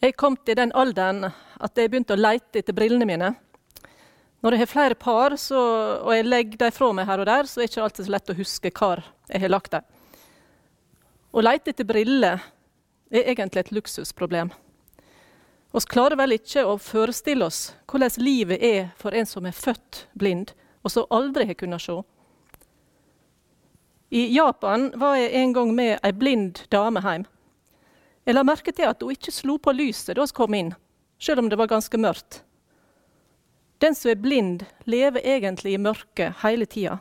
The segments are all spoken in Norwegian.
Jeg kom til den alderen at jeg begynte å leite etter brillene mine. Når jeg har flere par, så, og jeg legger dem fra meg her og der, så er det ikke alltid så lett å huske hvor jeg har lagt dem. Å leite etter briller er egentlig et luksusproblem. Vi klarer vel ikke å forestille oss hvordan livet er for en som er født blind, og som aldri har kunnet se. I Japan var jeg en gang med ei blind dame hjem. Jeg la merke til at hun ikke slo på lyset da vi kom inn, selv om det var ganske mørkt. Den som er blind, lever egentlig i mørket hele tida.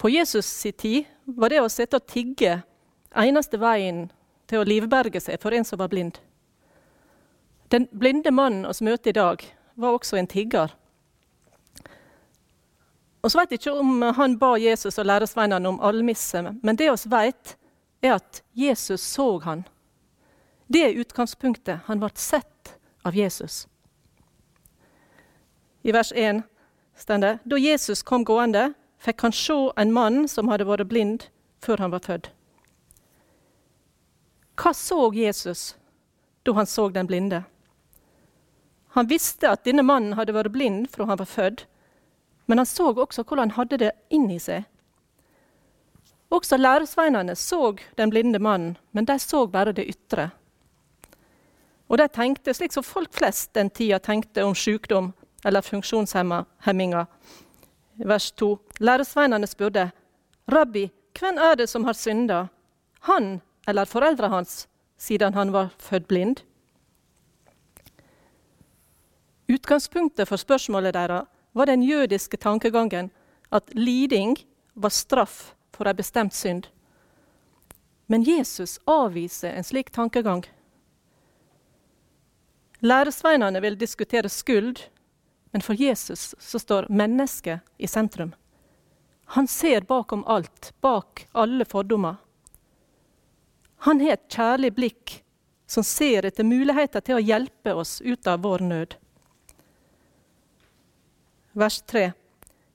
På Jesus sin tid var det å sitte og tigge eneste veien til å livberge seg for en som var blind. Den blinde mannen vi møter i dag, var også en tigger. Vi vet ikke om han ba Jesus og læresveinene om almisse, men det vi vet, er at Jesus så han. Det er utgangspunktet. Han ble sett av Jesus. I vers 1 står det da Jesus kom gående, fikk han se en mann som hadde vært blind før han var født. Hva så Jesus da han så den blinde? Han visste at denne mannen hadde vært blind fra han var født, men han så også hvordan han hadde det inni seg. Også læresveinene så den blinde mannen, men de så bare det ytre. Og de tenkte slik som folk flest den tida tenkte om sykdom eller funksjonshemminger. Vers 2. Læresveinene spurte, 'Rabbi, hvem er det som har synda, han eller foreldrene hans, siden han var født blind?' Utgangspunktet for spørsmålet deres var den jødiske tankegangen at liding var straff for ei bestemt synd. Men Jesus avviser en slik tankegang. Læresveinene vil diskutere skyld, men for Jesus så står mennesket i sentrum. Han ser bakom alt, bak alle fordommer. Han har et kjærlig blikk som ser etter muligheter til å hjelpe oss ut av vår nød. Vers 3.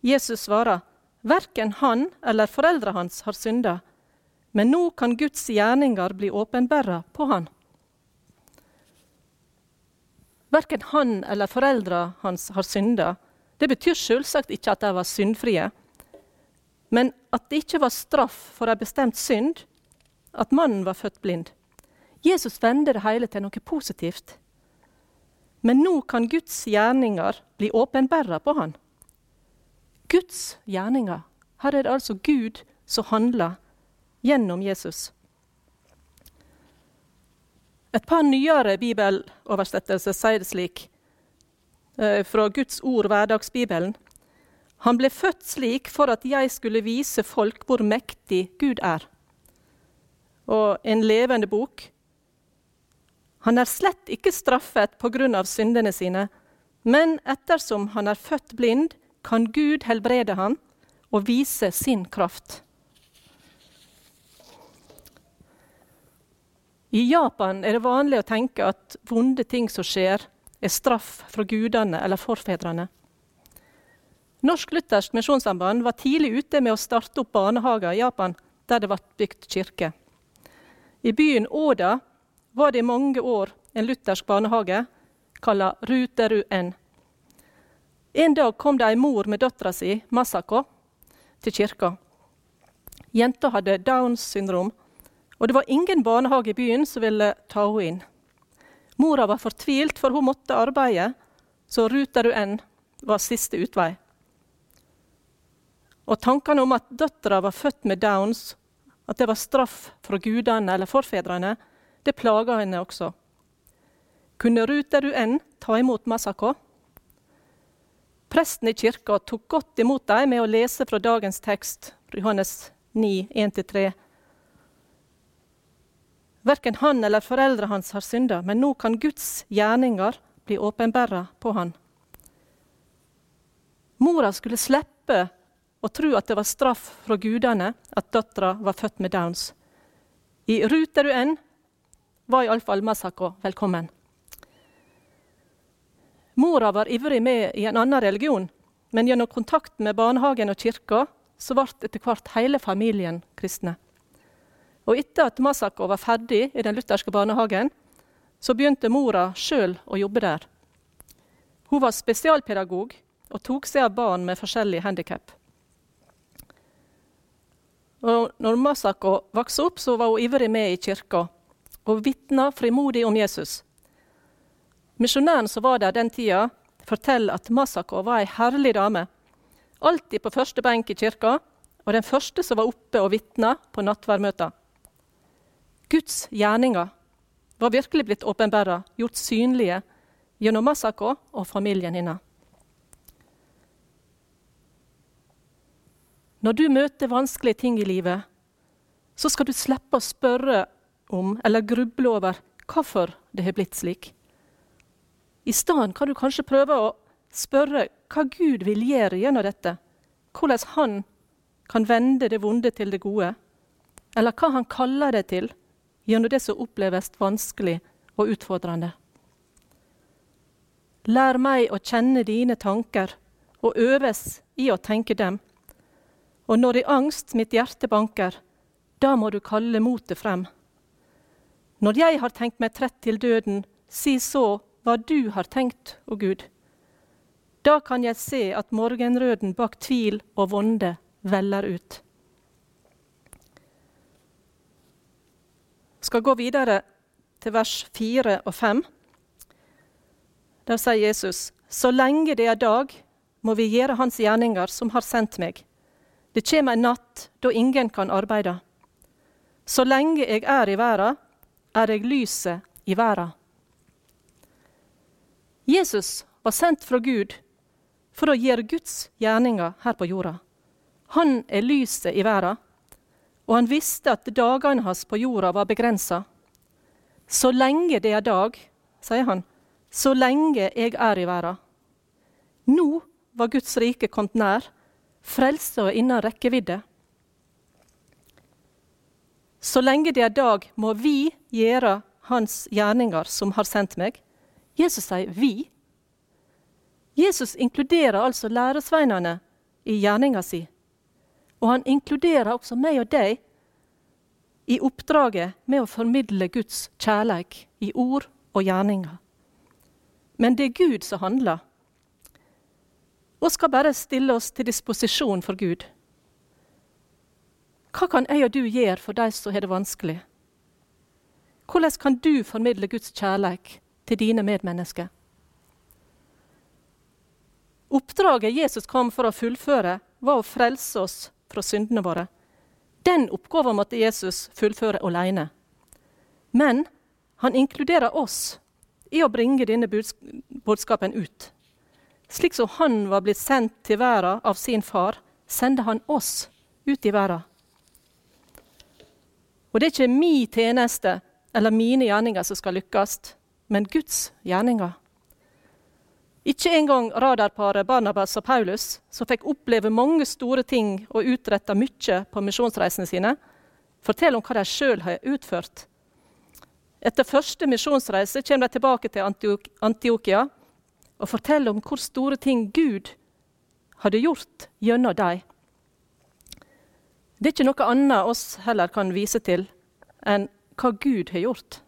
Jesus svarer, Verken han eller foreldra hans har synda, men nå kan Guds gjerninger bli åpenbæra på han. Verken han eller foreldra hans har synda. Det betyr selvsagt ikke at de var syndfrie, men at det ikke var straff for en bestemt synd at mannen var født blind. Jesus vender det hele til noe positivt. Men nå kan Guds gjerninger bli åpenbæra på han. Guds gjerninger. Her er det altså Gud som handler gjennom Jesus. Et par nyere bibeloversettelser sier det slik, eh, fra Guds ord, hverdagsbibelen. Han ble født slik for at jeg skulle vise folk hvor mektig Gud er. Og en levende bok. Han er slett ikke straffet pga. syndene sine, men ettersom han er født blind, kan Gud helbrede ham og vise sin kraft. I Japan er det vanlig å tenke at vonde ting som skjer, er straff fra gudene eller forfedrene. Norsk Luthersk Misjonssamband var tidlig ute med å starte opp barnehager i Japan, der det ble bygd kirke. I byen Åda var det i mange år en luthersk barnehage kalt Ruteru N. En dag kom det ei mor med dattera si, Masako, til kirka. Jenta hadde Downs syndrom, og det var ingen barnehage i byen som ville ta henne inn. Mora var fortvilt, for hun måtte arbeide, så Ruterud var siste utvei. Og tankene om at dattera var født med Downs, at det var straff fra gudene eller forfedrene, det plaga henne også. Kunne Ruterud ta imot Masako? Presten i kirka tok godt imot dem med å lese fra dagens tekst, Johannes 9, 1-3. Verken han eller foreldrene hans har synda, men nå kan Guds gjerninger bli åpenbæra på han. Mora skulle slippe å tro at det var straff fra gudene at dattera var født med Downs. I Ruterud var iallfall Masako velkommen. Mora var ivrig med i en annen religion, men gjennom kontakt med barnehagen og kirka så ble etter hvert hele familien kristne. Og etter at Masako var ferdig i den lutherske barnehagen, så begynte mora sjøl å jobbe der. Hun var spesialpedagog og tok seg av barn med forskjellige handikap. Når Masako vokste opp, så var hun ivrig med i kirka og vitna frimodig om Jesus. Misjonæren som var der den tida, forteller at Masako var ei herlig dame. Alltid på første benk i kirka, og den første som var oppe og vitna på nattverdmøter. Guds gjerninger var virkelig blitt åpenbæra, gjort synlige gjennom Masako og familien hennes. Når du møter vanskelige ting i livet, så skal du slippe å spørre om eller gruble over hvorfor det har blitt slik. I stedet kan du kanskje prøve å spørre hva Gud vil gjøre gjennom dette. Hvordan han kan vende det vonde til det gode. Eller hva han kaller det til gjennom det som oppleves vanskelig og utfordrende. Lær meg å kjenne dine tanker og øves i å tenke dem. Og når i angst mitt hjerte banker, da må du kalle motet frem. Når jeg har tenkt meg trett til døden, si så hva du har tenkt, å Gud. Da kan jeg se at morgenrøden bak tvil og vonde veller ut. skal gå videre til vers 4 og 5. Der sier Jesus.: Så lenge det er dag, må vi gjøre Hans gjerninger, som har sendt meg. Det kommer en natt da ingen kan arbeide. Så lenge jeg er i verda, er jeg lyset i verda. Jesus var sendt fra Gud for å gjøre Guds gjerninger her på jorda. Han er lyset i verden, og han visste at dagene hans på jorda var begrensa. Så lenge det er dag, sier han, så lenge jeg er i verden. Nå var Guds rike kommet nær, frelsa innen rekkevidde. Så lenge det er dag, må vi gjøre Hans gjerninger som har sendt meg. Jesus sier 'vi'. Jesus inkluderer altså læresveinene i gjerninga si. Og han inkluderer også meg og deg i oppdraget med å formidle Guds kjærleik i ord og gjerninger. Men det er Gud som handler, og skal bare stille oss til disposisjon for Gud. Hva kan jeg og du gjøre for de som har det vanskelig? Hvordan kan du formidle Guds kjærleik til dine medmennesker? Oppdraget Jesus kom for å fullføre, var å frelse oss fra syndene våre. Den oppgaven måtte Jesus fullføre alene. Men han inkluderer oss i å bringe denne budskapen ut. Slik som han var blitt sendt til verden av sin far, sender han oss ut i verden. Og det er ikke min tjeneste eller mine gjerninger som skal lykkes, men Guds gjerninger. Ikke engang radarparet Barnabas og Paulus, som fikk oppleve mange store ting og utretta mye på misjonsreisene sine, forteller om hva de sjøl har utført. Etter første misjonsreise kommer de tilbake til Antiokia og forteller om hvor store ting Gud hadde gjort gjennom dem. Det er ikke noe annet oss heller kan vise til enn hva Gud har gjort.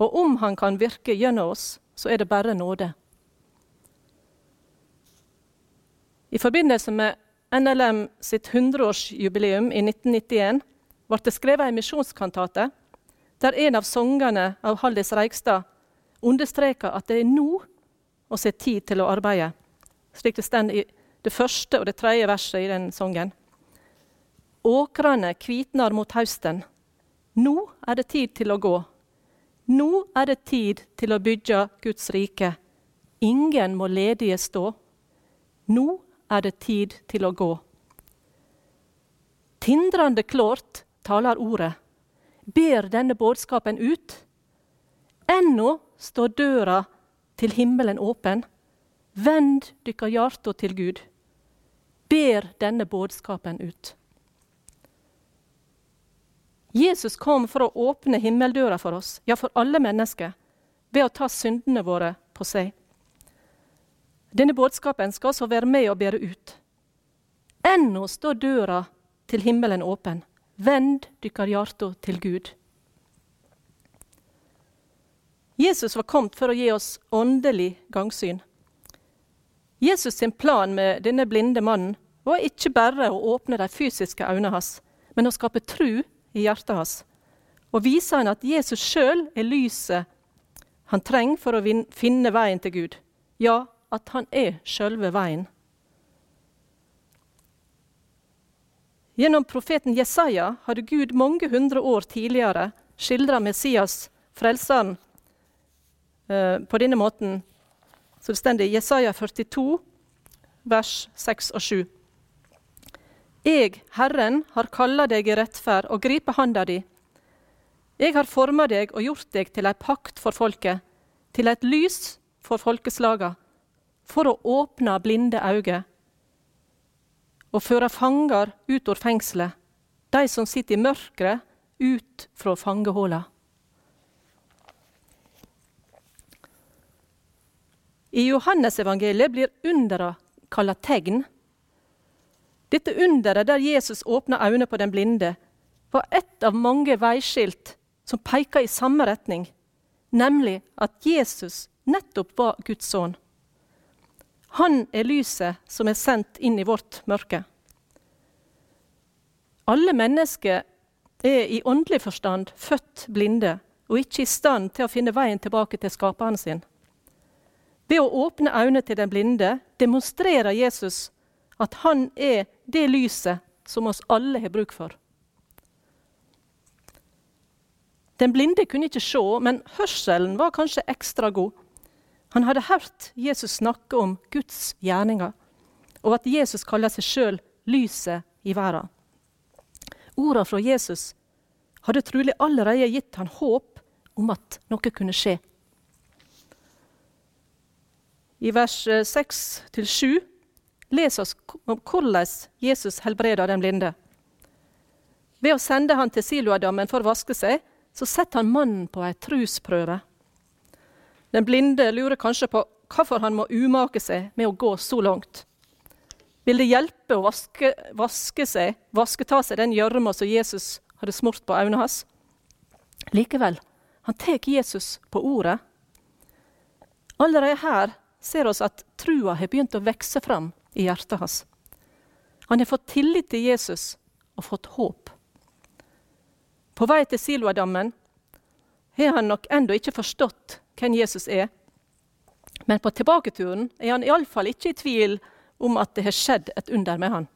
Og om Han kan virke gjennom oss, så er det bare nåde. I forbindelse med NLM sitt 100-årsjubileum i 1991 ble det skrevet en misjonskantate der en av sangene av Haldis Reigstad understreker at det er nå å se tid til å arbeide, slik det står i det første og det tredje verset i den sangen. Åkrene kvitner mot høsten. Nå er det tid til å gå. Nå er det tid til å bygge Guds rike. Ingen må ledige stå. Nå er det tid til å gå. Tindrende klart taler ordet, ber denne budskapen ut. Ennå står døra til himmelen åpen. Vend dykkar hjarta til Gud. Ber denne budskapen ut. Jesus kom for å åpne himmeldøra for oss, ja, for alle mennesker, ved å ta syndene våre på seg. Denne budskapen skal også være med og bære ut. Ennå står døra til himmelen åpen. Vend dykkar hjarta til Gud. Jesus var kommet for å gi oss åndelig gangsyn. Jesus sin plan med denne blinde mannen var ikke bare å åpne de fysiske øynene hans, men å skape tru i hjertet hans. Og viser han at Jesus sjøl er lyset han trenger for å finne veien til Gud. Ja, at han er sjølve veien. Gjennom profeten Jesaja hadde Gud mange hundre år tidligere skildra Messias, frelseren, eh, på denne måten. Så det står i Jesaja 42, vers 6 og 7. Jeg, Herren, har kalla deg i rettferd og gripe handa di. Jeg har forma deg og gjort deg til ei pakt for folket, til et lys for folkeslaga, for å åpne blinde øyne og føre fanger ut av fengselet, de som sitter i mørket, ut fra fangehulla. I Johannesevangeliet blir undera kalla tegn. Dette underet der Jesus åpna øynene på den blinde, var ett av mange veiskilt som peka i samme retning, nemlig at Jesus nettopp var Guds sønn. Han er lyset som er sendt inn i vårt mørke. Alle mennesker er i åndelig forstand født blinde og ikke i stand til å finne veien tilbake til skaperen sin. Ved å åpne øynene til den blinde demonstrerer Jesus at han er det lyset som oss alle har bruk for. Den blinde kunne ikke se, men hørselen var kanskje ekstra god. Han hadde hørt Jesus snakke om Guds gjerninger, og at Jesus kaller seg sjøl lyset i verden. Ordene fra Jesus hadde trolig allerede gitt han håp om at noe kunne skje. I vers 6-7 eh, les oss om hvordan Jesus helbreder den blinde. Ved å sende han til Siloadammen for å vaske seg, så setter han mannen på ei trusprøve. Den blinde lurer kanskje på hvorfor han må umake seg med å gå så langt. Vil det hjelpe å vaske, vaske seg, vaske ta seg den gjørma som Jesus hadde smurt på øynene hans? Likevel, han tar Jesus på ordet. Allerede her ser vi at trua har begynt å vokse fram i hjertet hans. Han har fått tillit til Jesus og fått håp. På vei til Siloadammen har han nok ennå ikke forstått hvem Jesus er. Men på tilbaketuren er han iallfall ikke i tvil om at det har skjedd et under med han.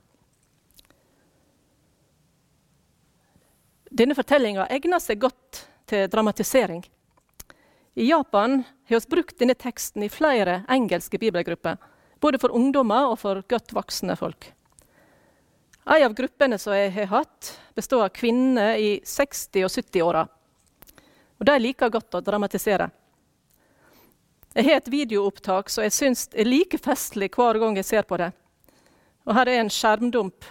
Denne fortellinga egner seg godt til dramatisering. I Japan har vi brukt denne teksten i flere engelske bibelgrupper, både for ungdommer og for godt voksne folk. En av gruppene som jeg har hatt, består av kvinner i 60- og 70-åra. Og de liker godt å dramatisere. Jeg har et videoopptak som jeg syns er like festlig hver gang jeg ser på det. Og Her er en skjermdump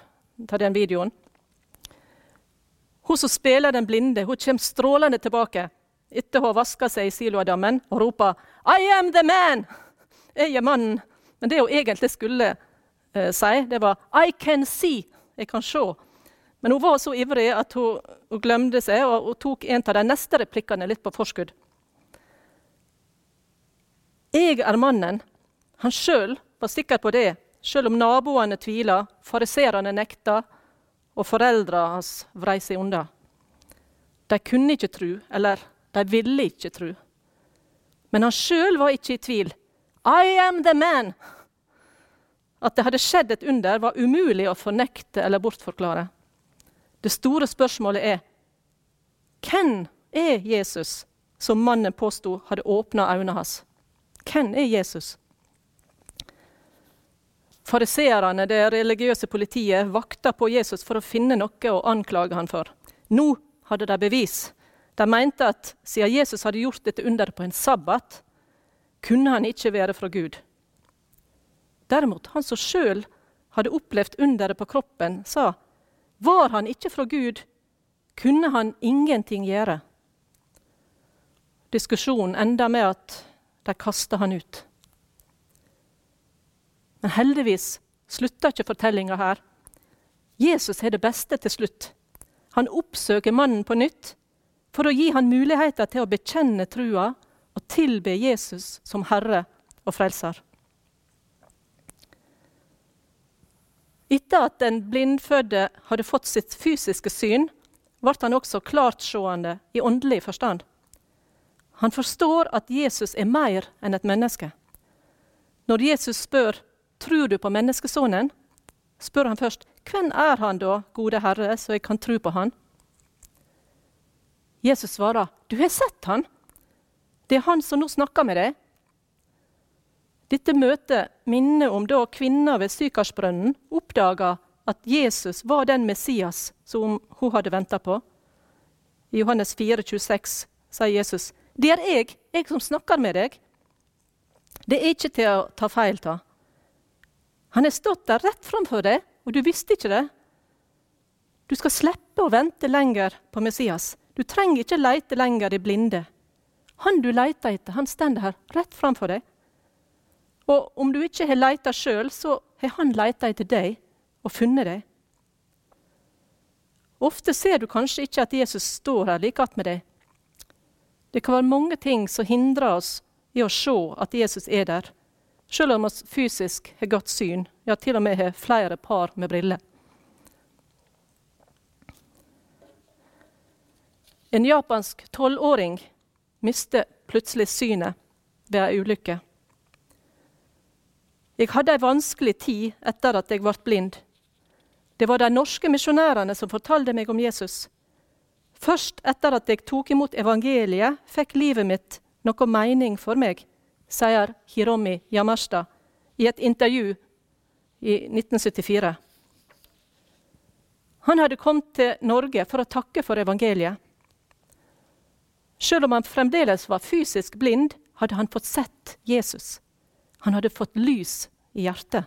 av den videoen. Hun som spiller den blinde, hun kommer strålende tilbake etter å ha vaska seg i Siloadammen og roper 'I am the man!' Jeg er mannen. Men det hun egentlig skulle eh, si, det var 'I can see'. Jeg kan se. Men hun var så ivrig at hun, hun glemte seg og, og tok en av de neste replikkene litt på forskudd. 'Jeg er mannen'. Han sjøl var sikker på det, sjøl om naboene tvila, fariserene nekta, og foreldra hans vrei seg unna. De kunne ikke tru, eller de ville ikke tru. Men han sjøl var ikke i tvil. I am the man! At det hadde skjedd et under, var umulig å fornekte eller bortforklare. Det store spørsmålet er hvem er Jesus, som mannen påsto hadde åpna øynene hans? Hvem er Jesus? Fariseerne, det religiøse politiet, vakta på Jesus for å finne noe å anklage han for. Nå hadde de bevis. De mente at siden Jesus hadde gjort dette underet på en sabbat, kunne han ikke være fra Gud. Derimot, han som sjøl hadde opplevd underet på kroppen, sa var han ikke fra Gud, kunne han ingenting gjøre. Diskusjonen enda med at de kasta han ut. Men heldigvis slutta ikke fortellinga her. Jesus har det beste til slutt. Han oppsøker mannen på nytt for å gi han muligheter til å bekjenne trua og tilbe Jesus som Herre og Frelser. Etter at den blindfødde hadde fått sitt fysiske syn, ble han også klartseende i åndelig forstand. Han forstår at Jesus er mer enn et menneske. Når Jesus spør tror du på menneskesonen, spør han først hvem er han da, gode Herre, så jeg kan tro på han? Jesus svarer, du har sett han. Det er han som nå snakker med deg. Dette møtet minner om da kvinna ved Sykarsbrønnen oppdaga at Jesus var den Messias som hun hadde venta på. I Johannes 4, 26 sier Jesus, 'Det er jeg, jeg som snakker med deg.' Det er ikke til å ta feil av. Han har stått der rett framfor deg, og du visste ikke det. Du skal slippe å vente lenger på Messias. Du trenger ikke leite lenger i blinde. Han du leter etter, han står her rett framfor deg. Og om du ikke har leita sjøl, så har han leita etter deg og funnet deg. Ofte ser du kanskje ikke at Jesus står her like med deg. Det kan være mange ting som hindrer oss i å se at Jesus er der, selv om vi fysisk har godt syn, ja, til og med har flere par med briller. En japansk tolvåring mistet plutselig synet ved ei ulykke. Jeg hadde ei vanskelig tid etter at jeg ble blind. Det var de norske misjonærene som fortalte meg om Jesus. Først etter at jeg tok imot evangeliet, fikk livet mitt noe mening for meg, sier Hiromi Yamashita i et intervju i 1974. Han hadde kommet til Norge for å takke for evangeliet. Selv om han fremdeles var fysisk blind, hadde han fått sett Jesus. Han hadde fått lys i hjertet.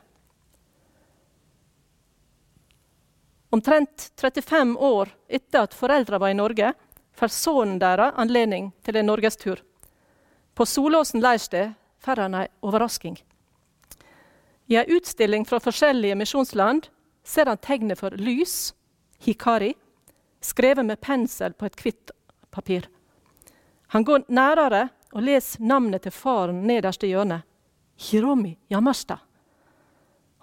Omtrent 35 år etter at foreldra var i Norge, får sønnen deres anledning til en norgestur. På Solåsen leirsted får han ei overrasking. I ei utstilling fra forskjellige misjonsland ser han tegnet for lys, hikari, skrevet med pensel på et hvitt papir. Han går nærere og leser navnet til faren nederst i hjørnet. Hiromi Yamashita.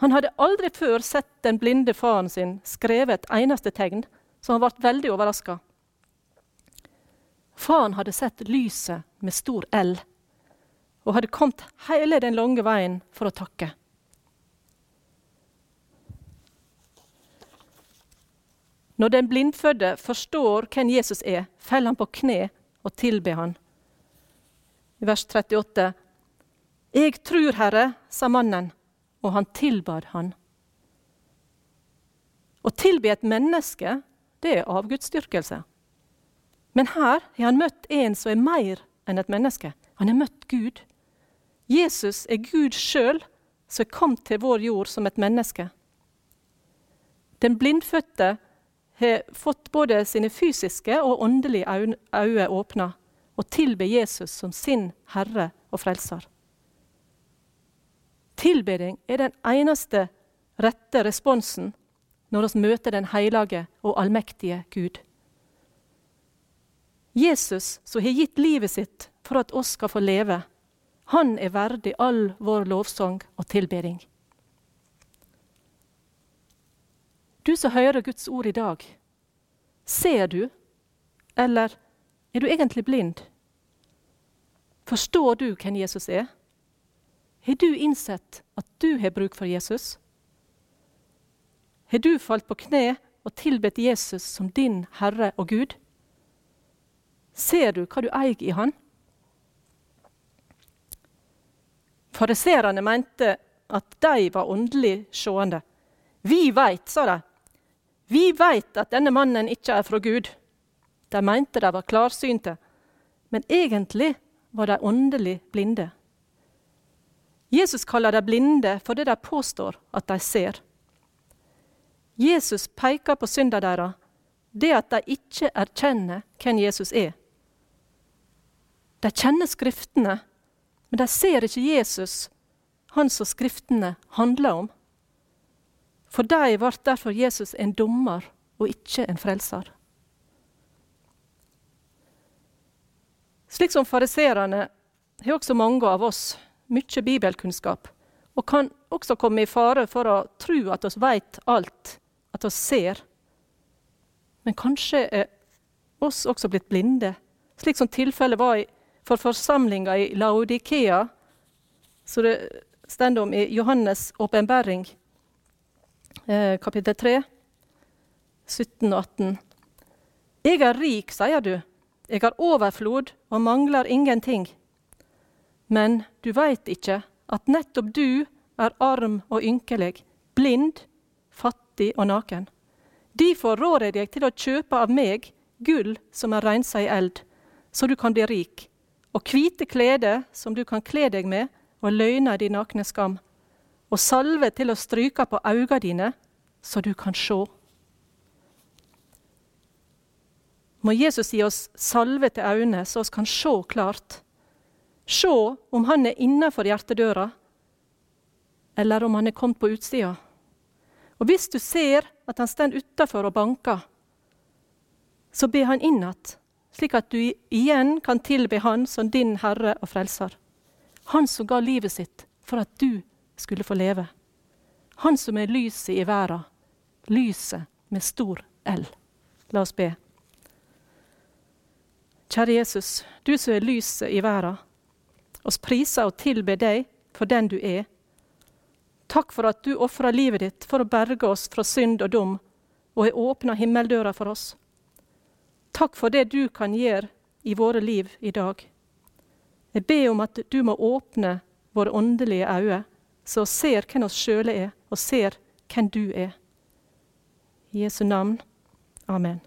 Han hadde aldri før sett den blinde faren sin skrevet et eneste tegn, så han ble veldig overraska. Faren hadde sett lyset med stor L og hadde kommet hele den lange veien for å takke. Når den blindfødde forstår hvem Jesus er, faller han på kne og tilbe han. I vers 38.: Jeg trur, Herre, sa mannen og han tilbad han. Å tilbe et menneske, det er avgudsdyrkelse. Men her har han møtt en som er mer enn et menneske. Han har møtt Gud. Jesus er Gud sjøl som er kommet til vår jord som et menneske. Den blindfødte har fått både sine fysiske og åndelige øyne åpna og tilber Jesus som sin herre og frelser. Tilbeding er den eneste rette responsen når vi møter den hellige og allmektige Gud. Jesus, som har gitt livet sitt for at oss skal få leve, han er verdig all vår lovsang og tilbeding. Du som hører Guds ord i dag, ser du, eller er du egentlig blind? Forstår du hvem Jesus er? Har du innsett at du har bruk for Jesus? Har du falt på kne og tilbedt Jesus som din Herre og Gud? Ser du hva du eier i Han? Fariserene mente at de var åndelig seende. Vi veit, sa de. Vi veit at denne mannen ikke er fra Gud. De mente de var klarsynte, men egentlig var de åndelig blinde. Jesus kaller de blinde for det de påstår at de ser. Jesus peker på synda deres, det at de ikke erkjenner hvem Jesus er. De kjenner Skriftene, men de ser ikke Jesus, han som Skriftene handler om. For dem ble derfor Jesus en dommer og ikke en frelser. Slik som fariserene har også mange av oss mye bibelkunnskap, og kan også komme i fare for å tro at vi vet alt, at vi ser. Men kanskje er oss også blitt blinde, slik som tilfellet var for forsamlinga i Laodikea, som det står om i Johannes' åpenbaring kapittel 3, 17 og 18. Jeg er rik, sier du. Jeg har overflod og mangler ingenting. Men du veit ikke at nettopp du er arm og ynkelig, blind, fattig og naken. Derfor rår jeg deg til å kjøpe av meg gull som er rensa i eld, så du kan bli rik, og hvite klede som du kan kle deg med, og løgne din nakne skam, og salve til å stryke på øynene dine, så du kan sjå. må Jesus gi oss salve til øynene, så vi kan se klart. Se om han er innafor hjertedøra, eller om han er kommet på utsida. Og hvis du ser at han står utafor og banker, så be han inn igjen, slik at du igjen kan tilbe han som din Herre og Frelser. Han som ga livet sitt for at du skulle få leve. Han som er lyset i verden, lyset med stor L. La oss be. Kjære Jesus, du som er lyset i verden. Oss priser og tilber deg for den du er. Takk for at du ofra livet ditt for å berge oss fra synd og dom, og har åpna himmeldøra for oss. Takk for det du kan gjøre i våre liv i dag. Jeg ber om at du må åpne våre åndelige øyne, så ser hvem oss sjøle er, og ser hvem du er. I Jesu navn. Amen.